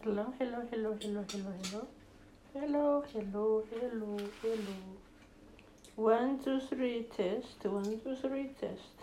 Hello, hello, hello, hello, hello, hello. Hello, hello, hello, hello. One, two, three, test. One, two, three, test.